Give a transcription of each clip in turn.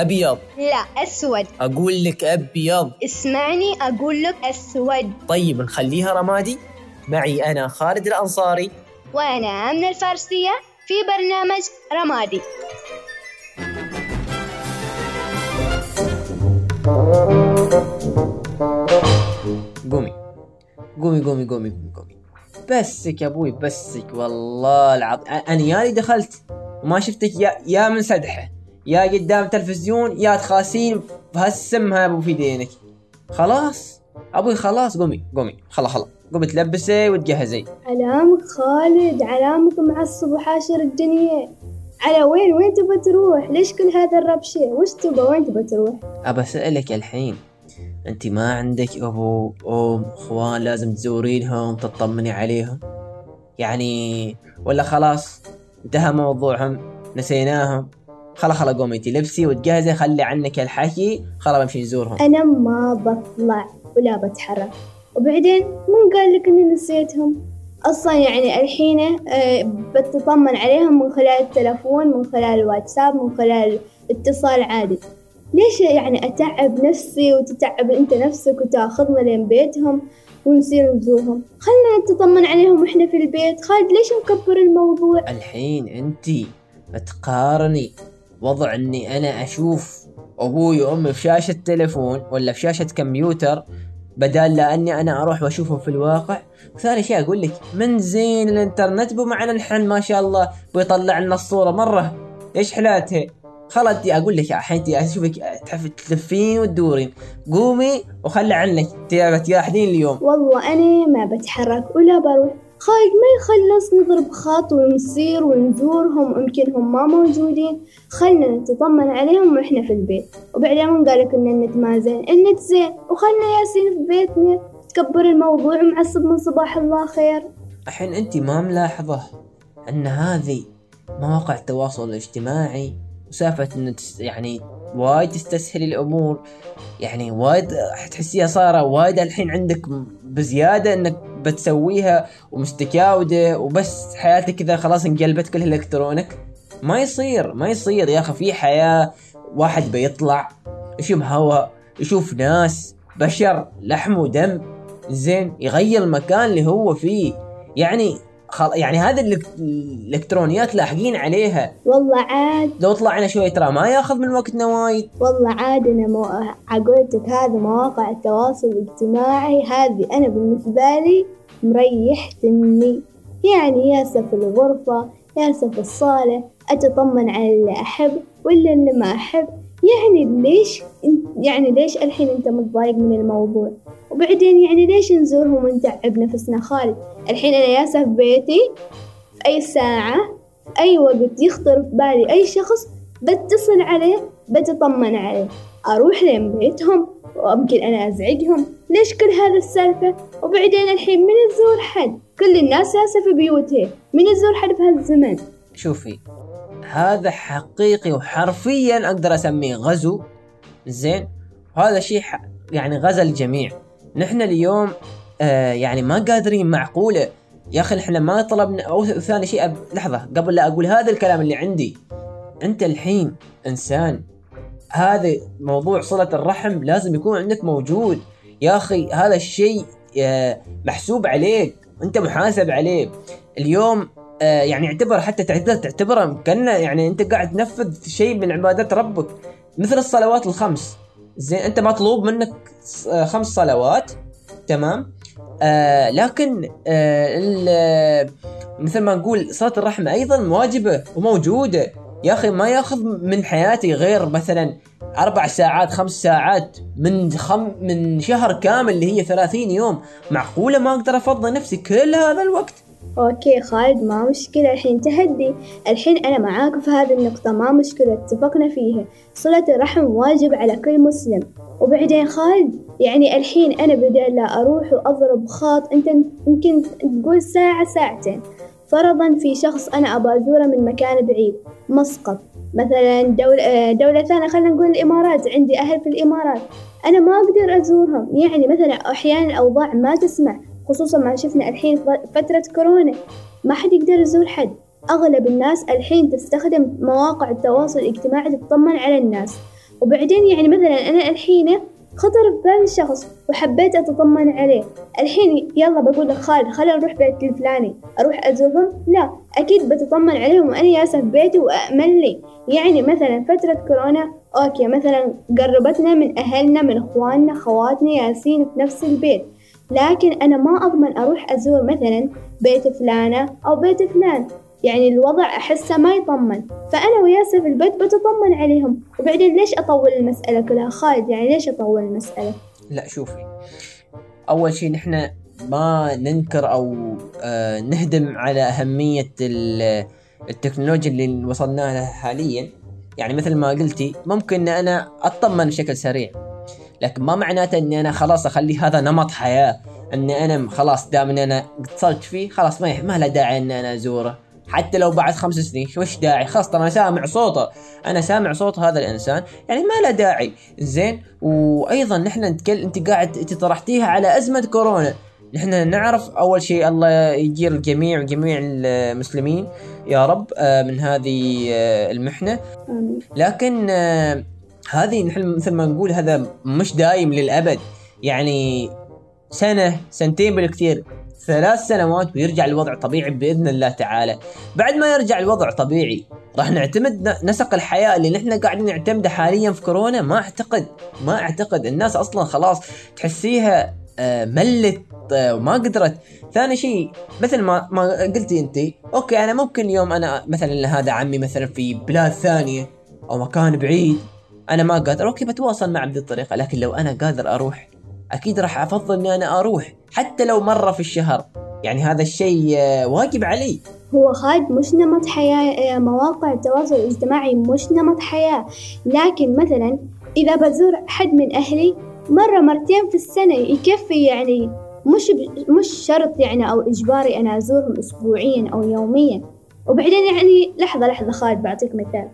أبيض. لا أسود. أقول لك أبيض. اسمعني أقول لك أسود. طيب نخليها رمادي. معي أنا خالد الأنصاري. وأنا آمنة الفارسية في برنامج رمادي. قومي. قومي قومي قومي قومي قومي. بسك يا أبوي بسك. والله العظيم. أنا يالي دخلت وما شفتك يا يا منسدحه يا قدام تلفزيون يا تخاسين بهالسم أبو في دينك. خلاص؟ أبوي خلاص قومي قومي. خلا خلا قومي تلبسي وتجهزي. علامك خالد علامك معصب وحاشر الدنيا. على وين وين تبى تروح؟ ليش كل هذا الربشة؟ وش تبى وين تبى تروح؟ أبى أسألك الحين. أنت ما عندك أبو أم إخوان لازم تزورينهم تطمني عليهم؟ يعني ولا خلاص انتهى موضوعهم نسيناهم؟ خلا خلا قومي انت لبسي وتجهزي خلي عنك الحكي خلا بمشي نزورهم. أنا ما بطلع ولا بتحرك. وبعدين من قال لك إني نسيتهم؟ أصلا يعني الحين آه، بتطمن عليهم من خلال التلفون من خلال الواتساب من خلال اتصال عادي. ليش يعني أتعب نفسي وتتعب أنت نفسك وتأخذنا لين بيتهم ونصير نزورهم؟ خلنا نتطمن عليهم وإحنا في البيت. خالد ليش مكبر الموضوع؟ الحين انت تقارني وضع إني أنا أشوف أبوي وامي في شاشة تلفون ولا في شاشة كمبيوتر بدال لاني أنا أروح وأشوفهم في الواقع. وثاني شيء أقول لك من زين الإنترنت؟ بو معنا نحن ما شاء الله بيطلع لنا الصورة مرة. إيش حلاتها؟ خلاص دي أقول لك الحين أشوفك تلفين وتدورين. قومي وخلي عنك تبى تريحين اليوم. والله أنا ما بتحرك ولا بروح. خالد ما يخلص نضرب خط ونسير ونزورهم يمكن هم ما موجودين. خلنا نتطمن عليهم وإحنا في البيت. وبعدين من قالك ان النت ما زين النت زين وخلنا ياسين في بيتنا تكبر الموضوع ومعصب من صباح الله خير. الحين انت ما ملاحظة إن هذه مواقع التواصل الاجتماعي وسالفة إن تس- يعني وايد تستسهل الأمور. يعني وايد تحسيها صايرة وايد الحين عندك بزيادة إنك بتسويها ومستكاودة وبس حياتك كذا خلاص انقلبت كلها إلكترونك. ما يصير ما يصير. يا أخي في حياة واحد بيطلع يشم هواء يشوف ناس بشر لحم ودم زين يغير المكان اللي هو فيه. يعني خل... يعني هذه الإلكترونيات لاحقين عليها. والله عاد. لو طلعنا شوي ترى ما ياخذ من وقتنا وايد. والله عاد أنا مو... عقولتك هذه مواقع التواصل الاجتماعي هذه أنا بالنسبة لي مريحتني يعني ياسا في الغرفة ياسا في الصالة أتطمن على اللي أحب ولا اللي ما أحب. يعني ليش يعني ليش الحين أنت متضايق من الموضوع؟ وبعدين يعني ليش نزورهم ونتعب نفسنا؟ خالد الحين أنا ياسا في بيتي في أي ساعة في أي وقت يخطر في بالي أي شخص بتصل عليه بتطمن عليه. أروح لين بيتهم ويمكن أنا أزعجهم. ليش كل هذا السالفة؟ وبعدين الحين من تزور حد؟ كل الناس جالسة في بيوتها من تزور حد في هالزمن؟ شوفي هذا حقيقي وحرفيا أقدر أسميه غزو. زين؟ وهذا شيء يعني غزا الجميع نحن اليوم آه يعني ما قادرين معقولة. يا أخي إحنا ما طلبنا أو ثاني شيء أب... لحظة قبل لا أقول هذا الكلام اللي عندي. أنت الحين إنسان هذا موضوع صلة الرحم لازم يكون عندك موجود. يا أخي هذا الشيء آه، محسوب عليك. أنت محاسب عليه. اليوم يعني اعتبر حتى تعتبر تعتبره كأنه يعني أنت قاعد تنفذ شيء من عبادات ربك. مثل الصلوات الخمس. زين أنت مطلوب منك آه، خمس صلوات. تمام؟ آه لكن آه مثل ما نقول صلاة الرحم أيضا واجبة وموجودة. يا أخي ما يأخذ من حياتي غير مثلا أربع ساعات خمس ساعات من خم من شهر كامل اللي هي 30 يوم. معقولة ما أقدر أفضي نفسي كل هذا الوقت؟ أوكي خالد ما مشكلة. الحين تهدي. الحين أنا معاك في هذه النقطة ما مشكلة اتفقنا فيها. صلة الرحم واجب على كل مسلم. وبعدين خالد يعني الحين أنا بدل لا أروح وأضرب خاط. أنت يمكن تقول ساعة ساعتين. فرضا في شخص أنا أبى أزوره من مكان بعيد مسقط. مثلا دولة, دولة ثانية خلينا نقول الإمارات. عندي أهل في الإمارات. أنا ما أقدر أزورهم. يعني مثلا أحيانا الأوضاع ما تسمح. خصوصا ما شفنا الحين فترة كورونا. ما حد يقدر يزور حد. أغلب الناس الحين تستخدم مواقع التواصل الاجتماعي تطمن على الناس. وبعدين يعني مثلا أنا الحين خطر في شخص وحبيت أتطمن عليه. الحين يلا بقول لك خالد خلينا نروح بيت الفلاني. أروح أزورهم؟ لا أكيد بتطمن عليهم وأنا جالسة في بيتي وأأمن لي. يعني مثلا فترة كورونا أوكي مثلا قربتنا من أهلنا من إخواننا خواتنا ياسين في نفس البيت. لكن أنا ما أضمن أروح أزور مثلا بيت فلانة أو بيت فلان. يعني الوضع أحسه ما يطمن. فأنا وياسر في البيت بتطمن عليهم. وبعدين ليش أطول المسألة كلها؟ خالد يعني ليش أطول المسألة؟ لا شوفي. أول شيء نحن ما ننكر أو آه نهدم على ال- التكنولوجيا اللي وصلنا لها حاليا. يعني مثل ما قلتي ممكن ان أنا أطمن بشكل سريع. لكن ما معناته إني أنا خلاص أخلي هذا نمط حياة. إني أنا خلاص دام ان أنا اتصلت فيه خلاص ما ما له داعي ان أنا أزوره. حتى لو بعد خمس سنين وش داعي؟ خلاص أنا سامع صوته. أنا سامع صوت هذا الإنسان يعني ما له داعي. زين؟ وأيضا نحن نتكلم أنت قاعد أنت طرحتيها على أزمة كورونا. نحن نعرف أول شيء الله يجير الجميع وجميع المسلمين. يا رب آه، من هذه آه، المحنة. لكن آه، هذه نحن مثل ما نقول هذا مش دايم للأبد. يعني سنة سنتين بالكثير ثلاث سنوات ويرجع الوضع طبيعي بإذن الله تعالى. بعد ما يرجع الوضع طبيعي راح نعتمد نسق الحياة اللي نحن قاعدين نعتمده حاليا في كورونا؟ ما أعتقد ما أعتقد. الناس أصلا خلاص تحسيها آه، ملت آه، وما قدرت. ثاني شيء مثل ما ما قلتي أنت OK أنا ممكن اليوم أنا مثلا هذا عمي مثلا في بلاد ثانية أو مكان بعيد أنا ما قادر. OK بتواصل معه بهذه الطريقة لكن لو أنا قادر أروح أكيد راح أفضل إني أنا أروح حتى لو مرة في الشهر. يعني هذا الشيء آه، واجب علي. هو خالد مش نمط حياة آه، مواقع التواصل الاجتماعي مش نمط حياة. لكن مثلا إذا بزور حد من أهلي مرة مرتين في السنة يكفي يعني مش. مش شرط يعني أو إجباري أنا أزورهم أسبوعيا أو يوميا. وبعدين يعني لحظة لحظة خالد بعطيك مثال.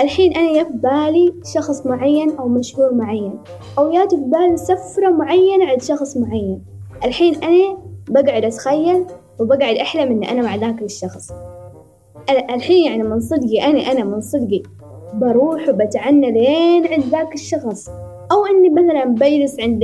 الحين أنا يا في بالي شخص معين أو مشهور معين أو ياتي في بالي سفرة معينة عند شخص معين. الحين أنا بقعد أتخيل وبقعد أحلم إن أنا مع ذاك الشخص. ال- الحين يعني من صدقي أنا أنا من صدقي بروح وبتعنى لين عند ذاك الشخص. أو إني مثلا بجلس عند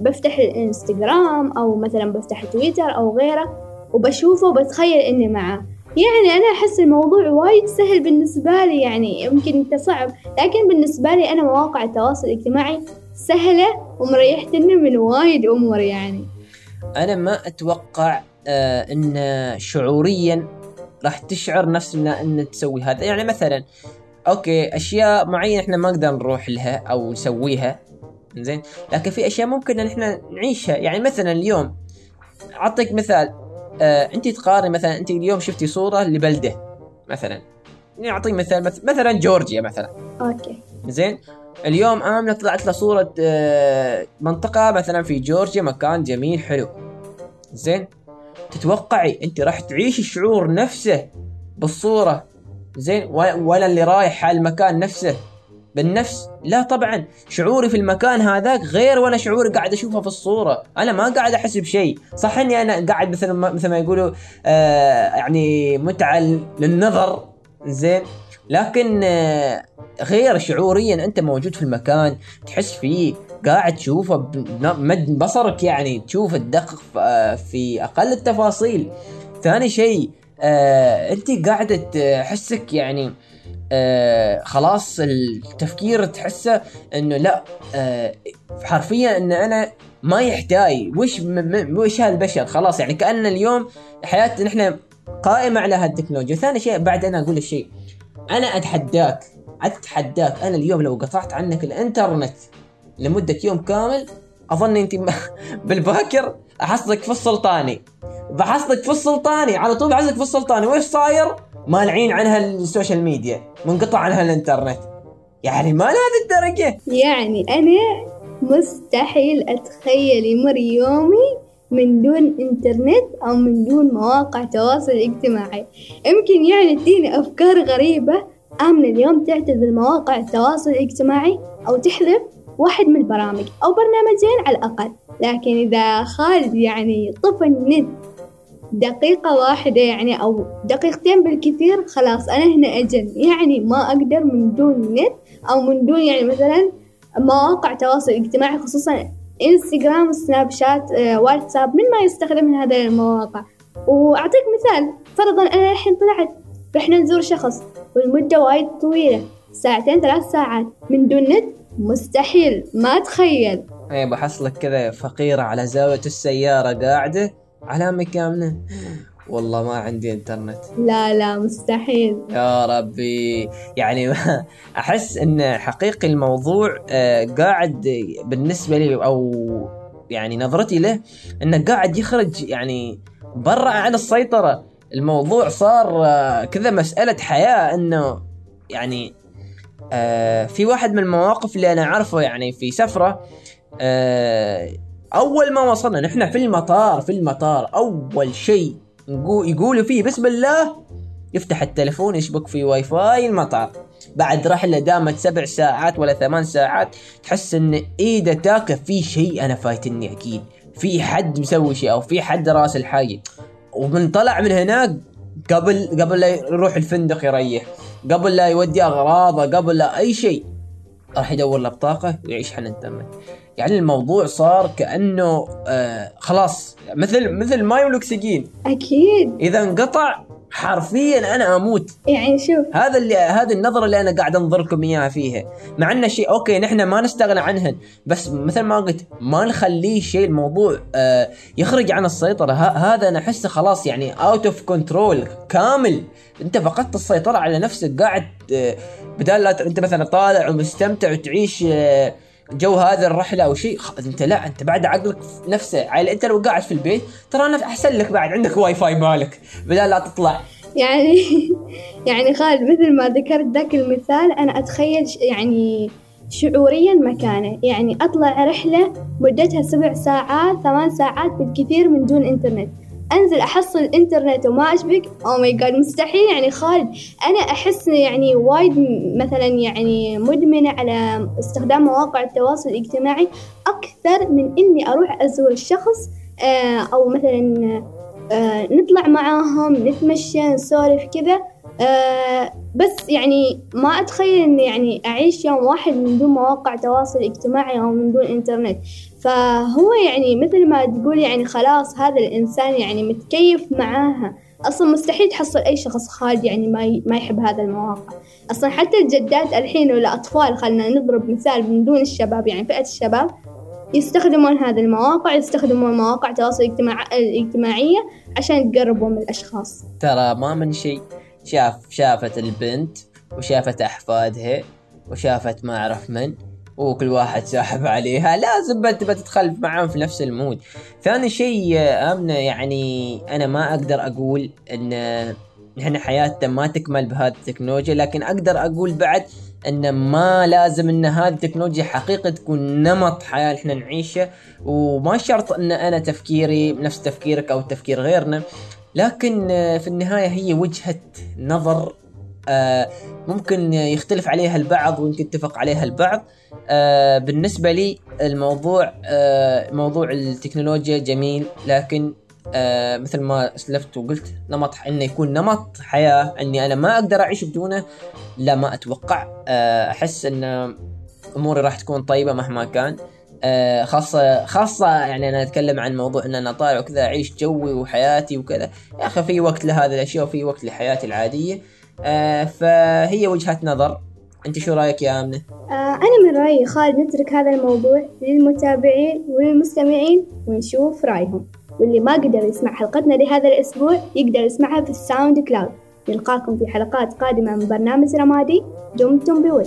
بفتح الإنستغرام أو مثلا بفتح تويتر أو غيره وبشوفه وبتخيل إني معه. يعني أنا أحس الموضوع وايد سهل بالنسبة لي يعني يمكن أنت صعب لكن بالنسبة لي أنا مواقع التواصل الاجتماعي سهلة ومريحتني من وايد أمور يعني. أنا ما أتوقع آه إن شعوريا راح تشعر نفسنا إن تسوي هذا. يعني مثلا OK أشياء معينة إحنا ما نقدر نروح لها أو نسويها زين لكن في أشياء ممكن إن إحنا نعيشها. يعني مثلا اليوم أعطيك مثال. آه انت تقارن مثلا انت اليوم شفتي صورة لبلدة مثلا. نعطي مثال مث- مثلا جورجيا مثلا. OK. زين؟ اليوم امنه طلعت له صورة آه، منطقة مثلا في جورجيا مكان جميل حلو. زين؟ تتوقعي انت راح تعيشي الشعور نفسه بالصورة؟ زين؟ ولا اللي رايح على المكان نفسه؟ بالنفس. لا طبعا. شعوري في المكان هذاك غير وأنا شعوري قاعد أشوفه في الصورة. أنا ما قاعد أحس بشيء. صح إني أنا قاعد مثل ما مثل ما يقولوا آه يعني متعه للنظر. زين. لكن آه غير شعوريا أنت موجود في المكان تحس فيه قاعد تشوفه بمد بصرك يعني تشوف آه، في أقل التفاصيل. ثاني شيء آه أنت قاعدة تحسك يعني آه خلاص التفكير تحسه إنه لا آه حرفيا إن أنا ما يحتاج. وش وش هالبشر؟ خلاص يعني كأن اليوم حياتنا نحن قائمة على هالتكنولوجيا. ثاني شيء بعد أنا أقول الشيء أنا أتحداك أتحداك. أنا اليوم لو قطعت عنك الإنترنت لمدة يوم كامل أظن أنت بالباكر أحصلك في السلطاني. بحصلك في السلطاني على طول بحصلك في السلطاني. وش صاير؟ مانعين عنها ال social media منقطع عنها الانترنت. يعني ما لهذه الدرجة. يعني أنا مستحيل أتخيل يمر يومي من دون إنترنت أو من دون مواقع تواصل اجتماعي. يمكن يعني تديني أفكار غريبة آمنة اليوم تعتزل مواقع التواصل الاجتماعي أو تحذف واحد من البرامج أو برنامجين على الأقل. لكن إذا خالد يعني طفى النت دقيقة واحدة يعني أو دقيقتين بالكثير خلاص أنا هنا أجل. يعني ما أقدر من دون نت أو من دون يعني مثلا مواقع تواصل اجتماعي خصوصا إنستغرام سناب شات آه، واتساب من ما يستخدم من هذه المواقع. وأعطيك مثال فرضا أنا الحين طلعت رحنا نزور شخص والمدة وايد طويلة. ساعتين ثلاث ساعات. من دون نت؟ مستحيل. ما أتخيل إيه بحصلك كذا فقيرة على زاوية السيارة قاعدة. علامة كاملة. والله ما عندي انترنت لا لا مستحيل. يا ربي. يعني أحس إن حقيقي الموضوع آه، قاعد بالنسبة لي أو يعني نظرتي له إنه قاعد يخرج يعني برا عن السيطرة. الموضوع صار آه، كذا مسألة حياة إنه يعني آه، في واحد من المواقف اللي أنا أعرفه يعني في سفرة أول ما وصلنا نحن في المطار في المطار. أول شيء يقولوا فيه بسم الله يفتح التلفون يشبك في واي فاي المطار. بعد رحلة دامت سبع ساعات ولا ثمان ساعات تحس إن ايده تاكل في شيء أنا فايتني أكيد. في حد مسوي شيء أو في حد راس الحاجة. ومن طلع من هناك قبل قبل لا يروح الفندق يريح. قبل لا يودي أغراضه قبل لا أي شيء. راح يدور له بطاقة ويعيش حنان تامه يعني الموضوع صار كأنه آه خلاص مثل مثل ماي والاكسجين أكيد. إذا انقطع حرفيا أنا أموت. يعني شوف. هذا اللي هذه النظرة اللي أنا قاعد انظر لكم إياها فيها. مع إنه شيء OK نحن ما نستغنى عنهن بس مثل ما قلت ما نخليه شيء الموضوع آه يخرج عن السيطرة. ه- هذا أنا أحسه خلاص يعني out of control كامل. أنت فقدت السيطرة على نفسك قاعد آه بدال لا أنت مثلا طالع ومستمتع وتعيش آه جو هذه الرحلة أو شيء أنت لا أنت بعد عقلك نفسه عيل أنت لو قاعد في البيت ترى أنا أحسن لك بعد عندك واي فاي مالك بدال لا تطلع. يعني يعني خالد مثل ما ذكرت ذاك المثال أنا أتخيل ش- يعني شعوريا مكانه. يعني أطلع رحلة مدتها سبع ساعات ثمان ساعات بالكثير من دون إنترنت. أنزل أحصل إنترنت وما أشبك؟ أو ماي جاد مستحيل. يعني خالد أنا أحس يعني وايد مثلا يعني مدمنة على استخدام مواقع التواصل الاجتماعي أكثر من إني أروح أزور الشخص آه، أو مثلا آه، نطلع معاهم نتمشى نسولف كذا. آه، بس يعني ما أتخيل إني يعني أعيش يوم واحد من دون مواقع تواصل اجتماعي أو من دون إنترنت. فهو يعني مثل ما تقول يعني خلاص هذا الإنسان يعني متكيف معاها. أصلا مستحيل تحصل أي شخص خالد يعني ما ما يحب هذا المواقع أصلا حتى الجدات الحين والأطفال خلنا نضرب مثال من دون الشباب يعني فئة الشباب يستخدمون هذه المواقع يستخدمون مواقع التواصل الاجتماع- الاجتماعية عشان يتقربوا من الأشخاص. ترى ما من شيء. شاف شافت البنت وشافت أحفادها وشافت ما أعرف من. وكل واحد ساحب عليها. لازم بنت بتتخلف معاهم في نفس المود. ثاني شيء آه، امنه يعني أنا ما أقدر أقول إن نحن حياتنا ما تكمل بهذه التكنولوجيا لكن أقدر أقول بعد إن ما لازم إن هذه التكنولوجيا حقيقة تكون نمط حياة إحنا نعيشه. وما شرط إن أنا تفكيري نفس تفكيرك أو تفكير غيرنا لكن آه، في النهاية هي وجهة نظر ممكن يختلف عليها البعض ويمكن يتفق عليها البعض. آه، بالنسبة لي الموضوع آه، موضوع التكنولوجيا جميل لكن آه، مثل ما اسلفت وقلت نمط إنه يكون نمط حياة إني أنا ما أقدر أعيش بدونه لا ما أتوقع. آه، أحس إن أموري راح تكون طيبة مهما كان. آه، خاصة خاصة يعني أنا أتكلم عن موضوع إن أنا طالع وكذا أعيش جوي وحياتي وكذا. يا أخي في وقت لهذه الأشياء وفي وقت لحياتي العادية. آه، فهي وجهة نظر. أنت شو رأيك يا آمنة؟ آه، أنا من رأيي خالد نترك هذا الموضوع للمتابعين وللمستمعين ونشوف رأيهم. واللي ما قدر يسمع حلقتنا لهذا الأسبوع يقدر يسمعها في ال SoundCloud. نلقاكم في حلقات قادمة من برنامج رمادي. دمتم بود